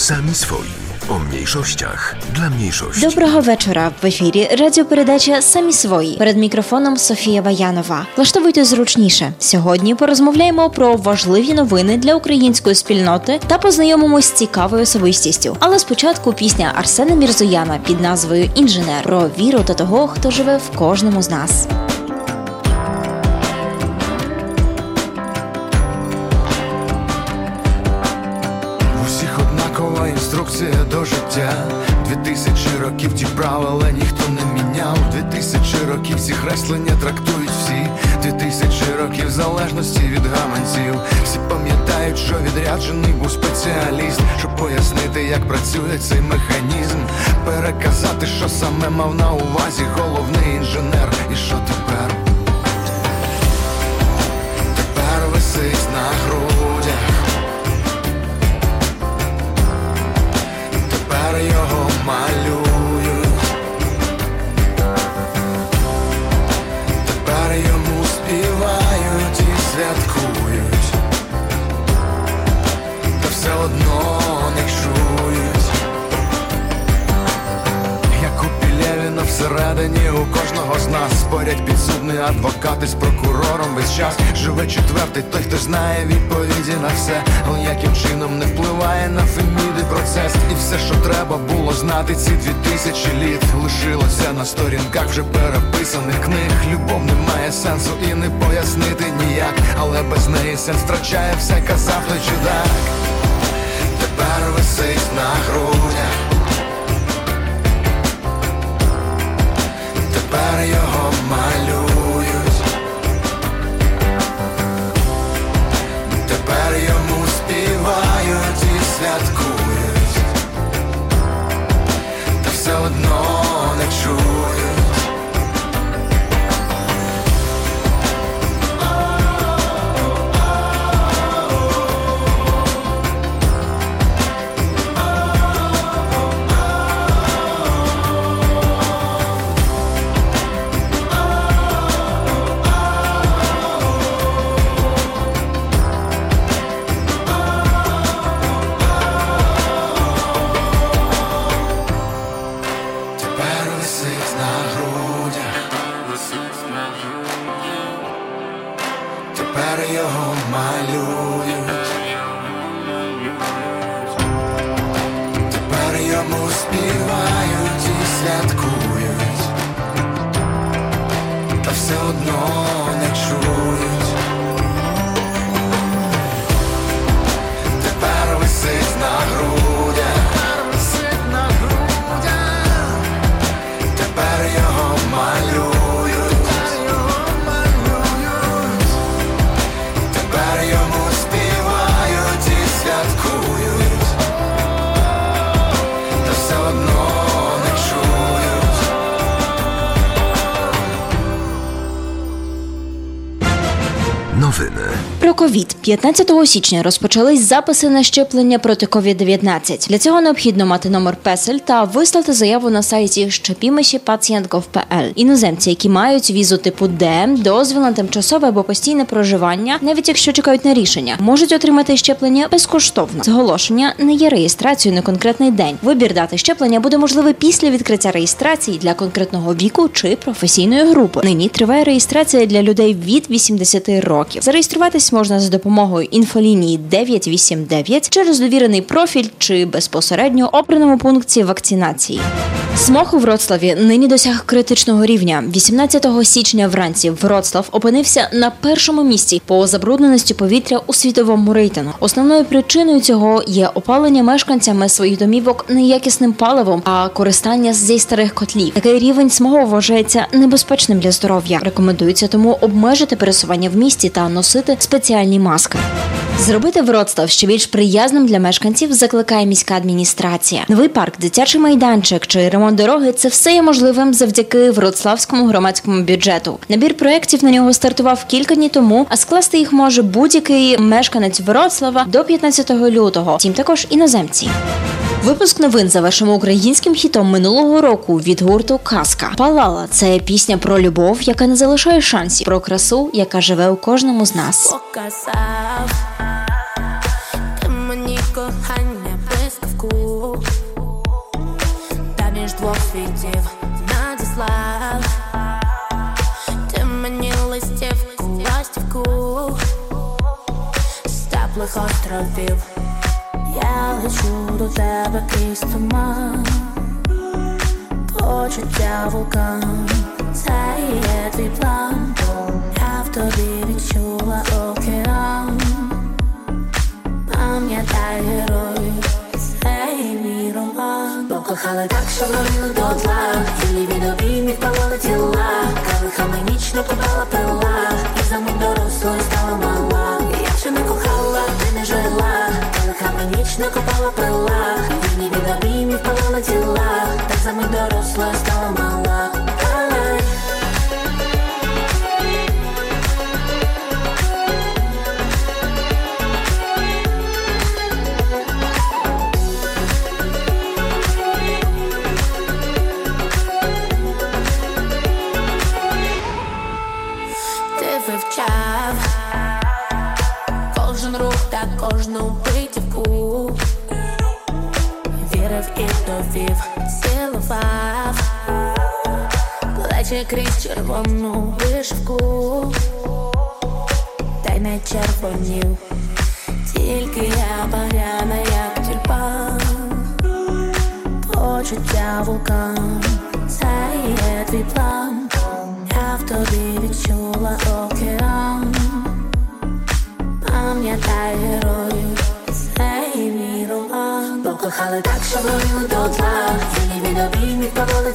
Sami swoi. O mniejszościach dla mniejszości. Доброго вечора. В ефірі радіопередача Самі свої перед мікрофоном Софія Ваянова. Влаштовуйте зручніше. Сьогодні порозмовляємо про важливі новини для української спільноти та познайомимось з цікавою особистістю. Але спочатку пісня Арсена Мірзояна під назвою Інженер про віру та того, хто живе в кожному з нас. Правила ніхто не міняв. Дві тисячі років ці хреслення трактують всі. Дві тисячі років залежності від гаманців. Всі пам'ятають, що відряджений був спеціаліст, щоб пояснити, як працює цей механізм. Переказати, що саме мав на увазі головний інженер. І що тепер? Тепер висить на грудях. Тепер його малюють. Всередині у кожного з нас спорять підсудний адвокати з прокурором весь час живе четвертий, той, хто знає відповіді на все, але яким чином не впливає на феміди процес. І все, що треба було знати, ці дві тисячі літ лишилося на сторінках вже переписаних книг. Любов не має сенсу і не пояснити ніяк, але без неї сенс втрачає все, казав той чудак. Тепер висить на грудях. Тепер його малюють. Тепер йому співають і святкують. Та все одно ковід 15 січня розпочались записи на щеплення проти COVID-19. Для цього необхідно мати номер песель та вислати заяву на сайті щепімиші.pacient.gov.pl. Іноземці, які мають візу типу Д, дозвіл на тимчасове або постійне проживання, навіть якщо чекають на рішення, можуть отримати щеплення безкоштовно. Зголошення не є реєстрацією на конкретний день. Вибір дати щеплення буде можливий після відкриття реєстрації для конкретного віку чи професійної групи. Нині триває реєстрація для людей від 80 років. Зареєструватись можна за допомогою інфолінії 989 через довірений профіль чи безпосередньо обраному пункті вакцинації. Смог у Вроцлаві нині досяг критичного рівня. 18 січня вранці Вроцлав опинився на першому місці по забрудненості повітря у світовому рейтингу. Основною причиною цього є опалення мешканцями своїх домівок неякісним паливом, а користання зі старих котлів. Такий рівень смогу вважається небезпечним для здоров'я. Рекомендується тому обмежити пересування в місті та носити спеціальні маски. Зробити Вроцлав ще більш приязним для мешканців закликає міська адміністрація. Новий парк, дитячий майданчик чи ремонт дороги це все є можливим завдяки вроцлавському громадському бюджету. Набір проєктів на нього стартував кілька днів тому, а скласти їх може будь-який мешканець Вроцлава до 15 лютого. Тім також іноземці. Випуск новин завершимо українським хітом минулого року від гурту Казка. Палала це пісня про любов, яка не залишає шансів, про красу, яка живе у кожному з нас. показав ти мені кохання, блискавку двох світів надіслав. Ти мені листівку, ластівку з теплих островів. Я лечу до тебе крізь туман Почуття вулкан, це є твій план. Я в тобі відчула океан. Пам'ятай герой, це мій роман. Покохали так, що горіли до зла Тілі від обіймів палали тіла. Калихами ніч не вивчав. Кожен рух та кожну битівку Вірив і довів, цілував. Плечі крізь червону вишивку та й не червонів, тільки я баряна, як тюльпан. Почуття вулкан, це є твій план. Я в тобі Пам'ятай герою, це мій роман. Покохали так, що горіли до повели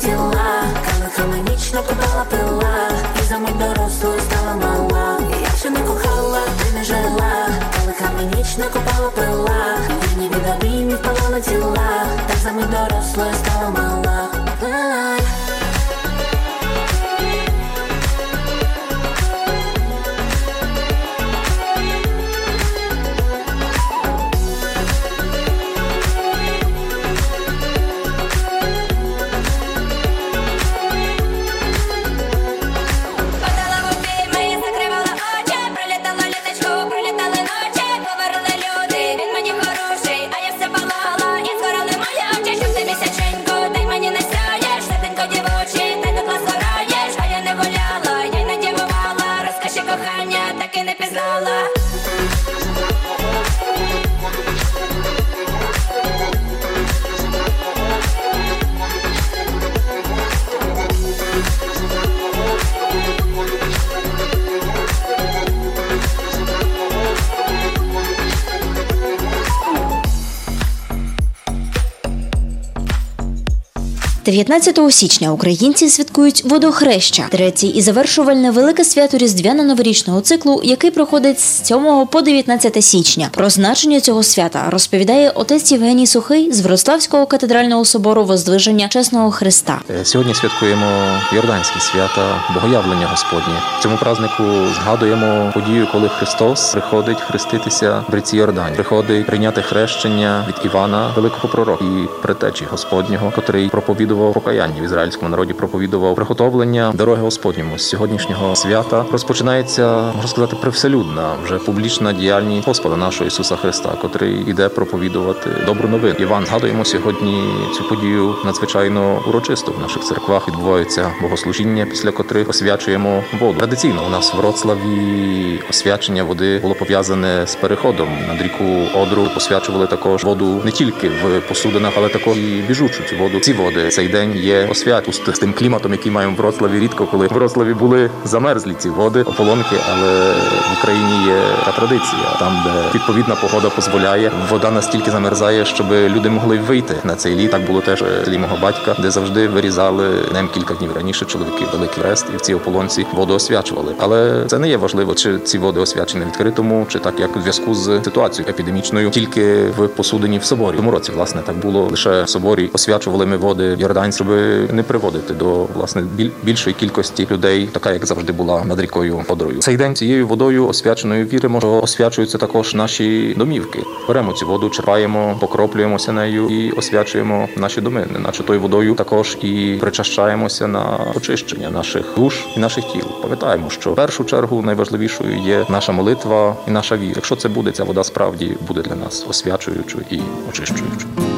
ніч нападала пила. За мить дорослою стала мала. Я ще не кохала, ти не жила. Калихами ніч не копала пила. Вільні від обіймів палали тіла. Так за мить дорослою стала мала. Так і не пізнала. – 19 січня українці святкують водохреща, третє і завершувальне велике свято різдвяно-новорічного циклу, який проходить з 7 по 19 січня. Про значення цього свята розповідає отець Євгеній Сухий з Врославського катедрального собору Воздвиження Чесного Христа. Е, Сьогодні святкуємо Йорданські свята, Богоявлення Господнє. Цьому празднику згадуємо подію, коли Христос приходить хреститися в ріці Йордані, приходить прийняти хрещення від Івана, великого пророка і предтечі Господнього, котрий проповідував покаяння в ізраїльському народі, проповідував приготовлення дороги Господньому. З сьогоднішнього свята розпочинається, можна сказати, привселюдна вже публічна діяльність Господа нашого Ісуса Христа, котрий іде проповідувати добру новину. Іван згадуємо сьогодні цю подію надзвичайно урочисто в наших церквах відбуваються богослужіння, після котрих освячуємо воду. Традиційно у нас в Вроцлаві освячення води було пов'язане з переходом над ріку Одру. Освячували також воду не тільки в посудинах, але також і біжучу цю воду. Ці води цей день є освят з тим кліматом, який маємо в Вроцлаві. Рідко коли в Вроцлаві були замерзлі ці води, ополонки, але в Україні є та традиція, там, де відповідна погода дозволяє, вода настільки замерзає, щоб люди могли вийти на цей літ. Так було теж в селі мого батька, де завжди вирізали ним кілька днів раніше. Чоловіки великий рест і в цій ополонці воду освячували. Але це не є важливо, чи ці води освячені відкритому, чи так як у зв'язку з ситуацією епідемічною, тільки в посудині в соборі. Тому році власне так було лише в соборі. Освячували ми води в Йордань, щоб не приводити до власне біль- більшої кількості людей, така як завжди була над рікою Одрою. Цей день цією водою освяченою віримо, що освячуються також наші домівки. Беремо цю воду, черпаємо, покроплюємося нею і освячуємо наші доми. Наче тою водою також і причащаємося на очищення наших душ і наших тіл. Пам'ятаємо, що в першу чергу найважливішою є наша молитва і наша віра. Якщо це буде, ця вода справді буде для нас освячуючою і очищуючою.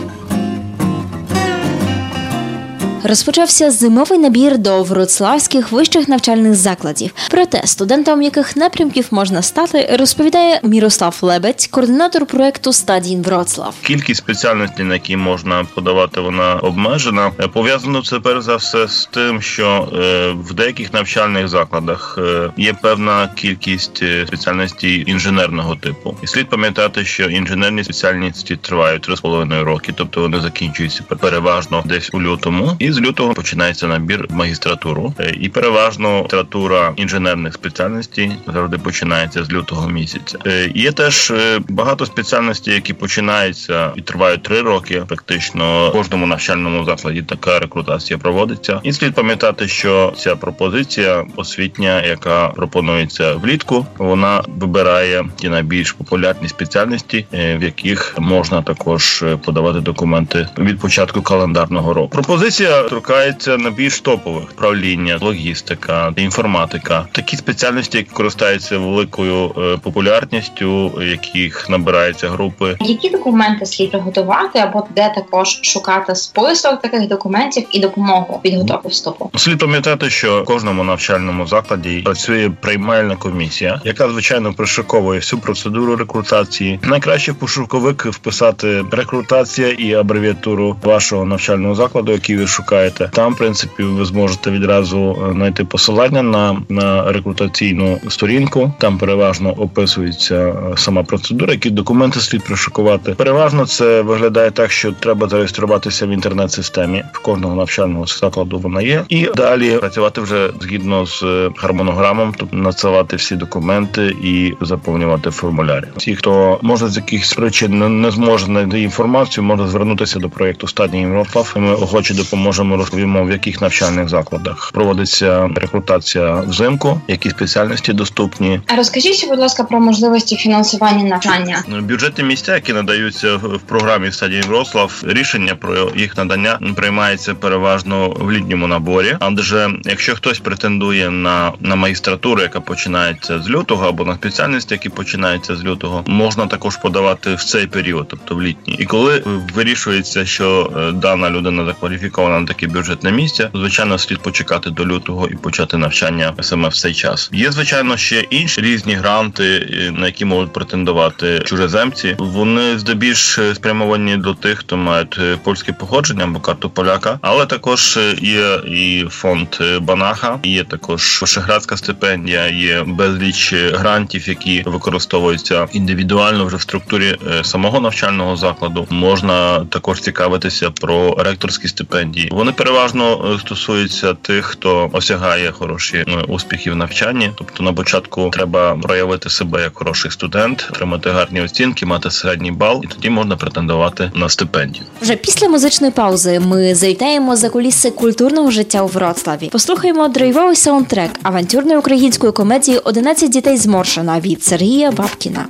Розпочався зимовий набір до вроцлавських вищих навчальних закладів. Проте студентам яких напрямків можна стати, розповідає Мірослав Лебедь, координатор проекту Стадін Вроцлав. Кількість спеціальностей, на які можна подавати, вона обмежена. Е, Пов'язано це перш за все з тим, що е, в деяких навчальних закладах е, є певна кількість спеціальностей інженерного типу. І слід пам'ятати, що інженерні спеціальності тривають 3,5 роки, тобто вони закінчуються переважно десь у лютому. І з лютого починається набір в магістратуру. Е, І переважно магістратура інженерних спеціальностей завжди починається з лютого місяця. Е, Є теж е, багато спеціальностей, які починаються і тривають три роки. Практично в кожному навчальному закладі така рекрутація проводиться. І слід пам'ятати, що ця пропозиція освітня, яка пропонується влітку, вона вибирає ті найбільш популярні спеціальності, в яких можна також подавати документи від початку календарного року. Пропозиція торкається найбільш топових правління, логістика, інформатика. Такі спеціальності, які користаються великою е, популярністю, яких набираються групи Які документи слід приготувати, або де також шукати список таких документів і допомогу у підготовці вступу? Слід пам'ятати, що в кожному навчальному закладі працює приймальна комісія, яка звичайно пришиковує всю процедуру рекрутації. Найкраще в пошуковик вписати рекрутація і абревіатуру вашого навчального закладу, який ви шукаєте. Там, в принципі, ви зможете відразу е, знайти посилання на, на рекрутаційну сторінку. Там переважно описується е, сама процедура, які документи слід пришикувати. Переважно це виглядає так, що треба зареєструватися в інтернет-системі в кожного навчального закладу. Вона є, і далі працювати вже згідно з е, гармонограмом, тобто надсилати всі документи і заповнювати формуляри. Ті, хто може з якихось причин не, зможе знайти інформацію, може звернутися до проєкту стадії Європлав. Ми охоче допоможемо розповімо, в яких навчальних закладах проводиться рекрутація взимку, які спеціальності доступні, А розкажіть, будь ласка, про можливості фінансування навчання. Бюджетні місця, які надаються в програмі стадії Вроцлав, рішення про їх надання приймається переважно в літньому наборі. Адже якщо хтось претендує на, на магістратуру, яка починається з лютого, або на спеціальності, які починаються з лютого, можна також подавати в цей період, тобто в літній. І коли вирішується, що е, дана людина закваліфікована на таке бюджетне місце, звичайно, слід почекати до лютого і почати навчання саме в цей час. Є звичайно ще інші різні гранти, е, на які можуть претендувати чужеземці. Вони здебільш е, спрямовані до тих, хто мають е, польське походження або карту поляка, але також є і фонд Банаха, є також Вишеградська стипендія, є безліч грантів, які використовуються індивідуально вже в структурі самого навчального закладу. Можна також цікавитися про ректорські стипендії. Вони переважно е, стосуються тих, хто осягає хороші е, успіхи в навчанні. Тобто на початку треба проявити себе як хороший студент, отримати гарні оцінки, мати середній бал, і тоді можна претендувати на стипендію. Вже після музичної паузи ми завітаємо за куліси культурного життя у Вроцлаві. Послухаємо драйвовий саундтрек авантюрної української комедії «11 дітей зморшена від Сергія Бабкіна.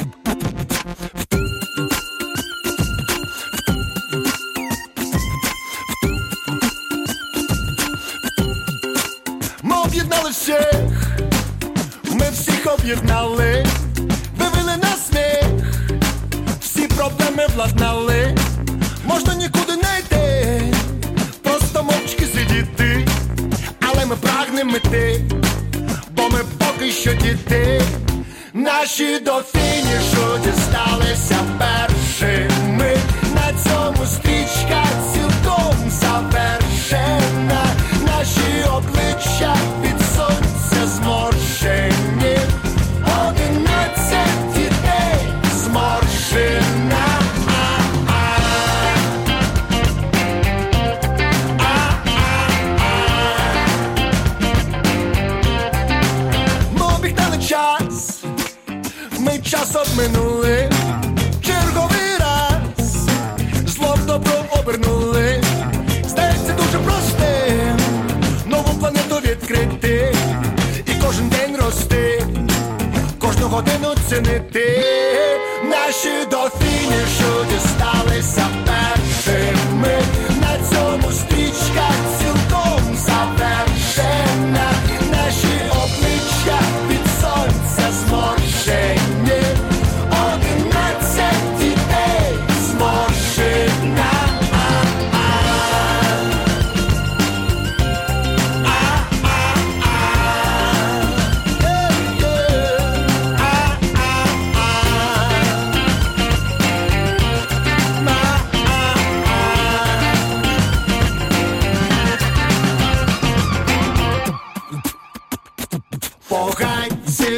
Об'єднали всіх, ми всіх об'єднали, вивели на сміх, всі проблеми владнали, можна нікуди не йти, просто мовчки сидіти, але ми прагнемо йти, бо ми поки що діти, наші до відкрити, і кожен день рости, кожну годину цінити, наші до фінішу дісталися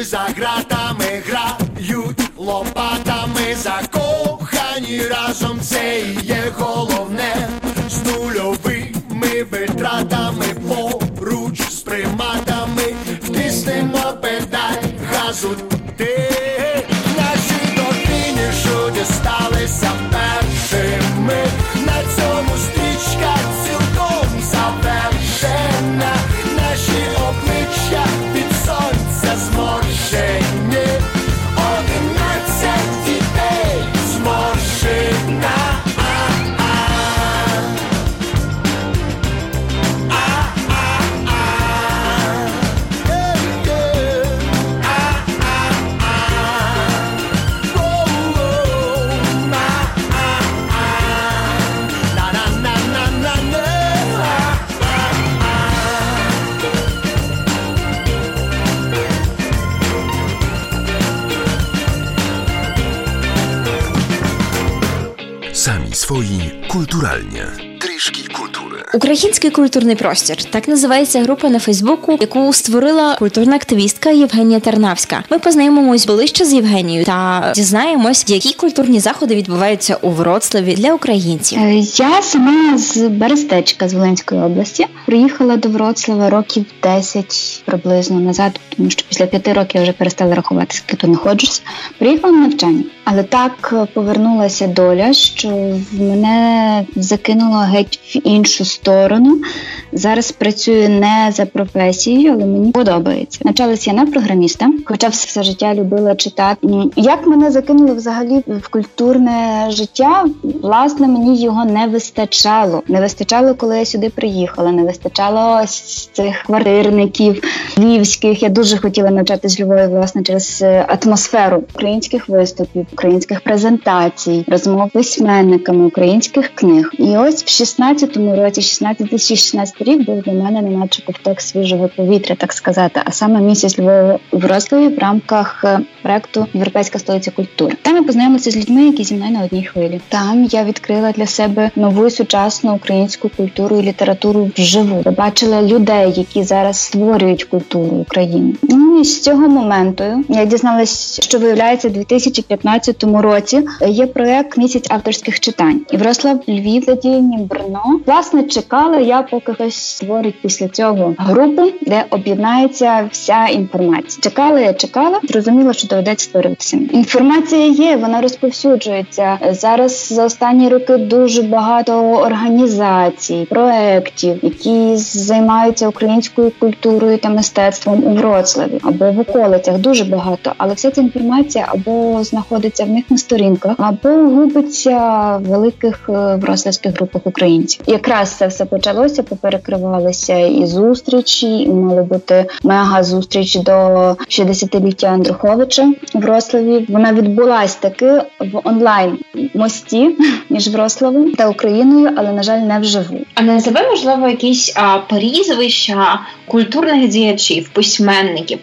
чи за гратами грають лопатами. Закохані разом це і є головне. З нульовими витратами поруч з приматами. Втиснемо педаль газу kulturalnie. Український культурний простір так називається група на Фейсбуку, яку створила культурна активістка Євгенія Тернавська. Ми познайомимось ближче з Євгенією та дізнаємось, які культурні заходи відбуваються у Вроцлаві для українців. Е, Я сама з Берестечка з Волинської області приїхала до Вроцлава років 10 приблизно назад, тому що після п'яти років я вже перестала рахувати, скільки тут знаходжуся. Приїхала на навчання, але так е, повернулася доля, що мене закинуло геть в іншу сторону. Зараз працюю не за професією, але мені подобається. Навчалася я на програміста, хоча все, життя любила читати. Як мене закинуло взагалі в культурне життя? Власне, мені його не вистачало. Не вистачало, коли я сюди приїхала. Не вистачало цих квартирників львівських. Я дуже хотіла навчатись Львові, власне, через е, атмосферу українських виступів, українських презентацій, розмов письменниками, українських книг. І ось в 16-му році, 16-16 рік, був для мене неначе ковток свіжого повітря, так сказати. А саме місяць Львова у Вроцлаві в рамках е, проекту Європейська столиця культури. Там я познайомилася з людьми, які зі мною на одній хвилі. Там я відкрила для себе нову сучасну українську культуру і літературу вживу. Побачила людей, які зараз створюють культуру України. Ну з цього моменту я дізналась, що виявляється, у 2015 році є проект місяць авторських читань. І Врослав Львів задіяні Брно. Власне, чекала я, поки хтось створить після цього групу, де об'єднається вся інформація. Чекала, я чекала, зрозуміла, що доведеться створюватися. Інформація є, вона розповсюджується зараз. За останні роки дуже багато організацій, проєктів, які займаються українською культурою та мистецтвом у Вроцлаві або в околицях. Дуже багато, але вся ця інформація або знаходиться в них на сторінках, або губиться в великих е, вроцлавських групах українців. Якраз це все почалося, поперекривалися і зустрічі, і мало бути мега зустріч до 60-ліття Андруховича в Вроцлаві. Вона відбулась таки в онлайн мості між Вроцлавом та Україною, але на жаль, не вживу. А не називе, можливо, якісь а, прізвища культурних діячів, письменників,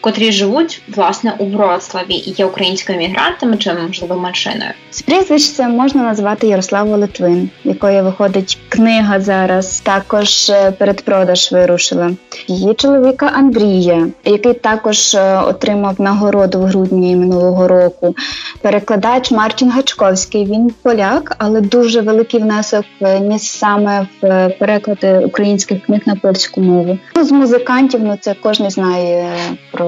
котрі живуть власне у Вроцлаві і є українськими мігрантами чи можливо меншиною. З прізвищ це можна назвати Ярославу Литвин, якої виходить книга зараз. Також е, передпродаж вирушила її чоловіка Андрія, який також е, отримав нагороду в грудні минулого року. Перекладач Мартін Гачковський. Він поляк, але дуже великий внесок е, ніс саме в переклади українських книг на польську мову. Ну, з музикантів, ну це кожен знає про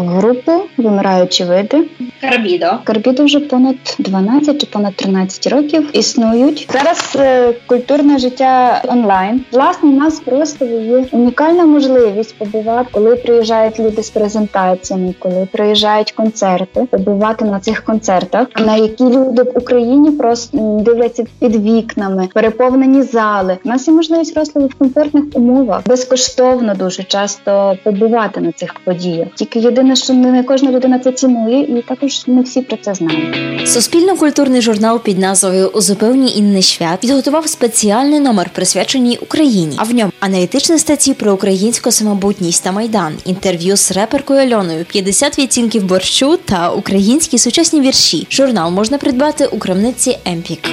групу Вимираючі види. Карбідо. Карбіду вже понад 12 чи понад 13 років існують. Зараз е, культурне життя онлайн. Власне, у нас просто є унікальна можливість побувати, коли приїжджають люди з презентаціями, коли приїжджають концерти, побувати на цих концертах, на які люди в Україні просто дивляться під вікнами, переповнені зали. У нас є можливість розкладу в комфортних умовах, безкоштовно дуже часто побувати на цих подіях. Тільки єдине, що не кожна людина це цінує, і також не всі про це знають. Суспільно-культурний журнал під назвою У зупевні інний Швят підготував спеціальний номер, присвячений Україні. А в ньому аналітичні статті про українську самобутність та майдан, інтерв'ю з реперкою Альоною, 50 відтінків борщу та українські сучасні вірші. Журнал можна придбати у крамниці Емпік.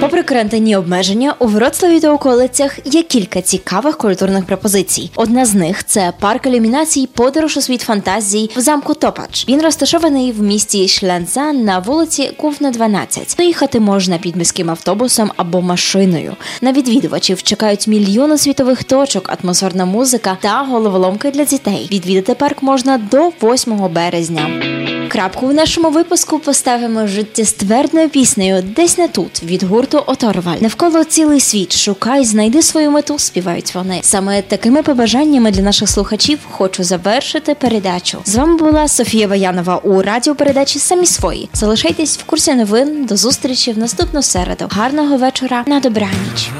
Попри карантинні обмеження, у Вроцлаві та околицях є кілька цікавих культурних пропозицій. Одна з них це парк ілюмінацій подорож у світ фантазій в замку Топач. Він розташований в місті Шлянця на вулиці Кувна 12. Доїхати можна під міським автобусом або машиною. На відвідувачів чекають мільйони світових точок, атмосферна музика та головоломки для дітей. Відвідати парк можна до 8 березня. Крапку в нашому випуску поставимо життєствердною піснею Десь не тут від гурту Оторваль. Навколо цілий світ шукай, знайди свою мету. Співають вони. Саме такими побажаннями для наших слухачів хочу завершити передачу. З вами була Софія Ваянова у радіопередачі Самі свої. Залишайтесь в курсі новин. До зустрічі в наступну середу. Гарного вечора на добраніч.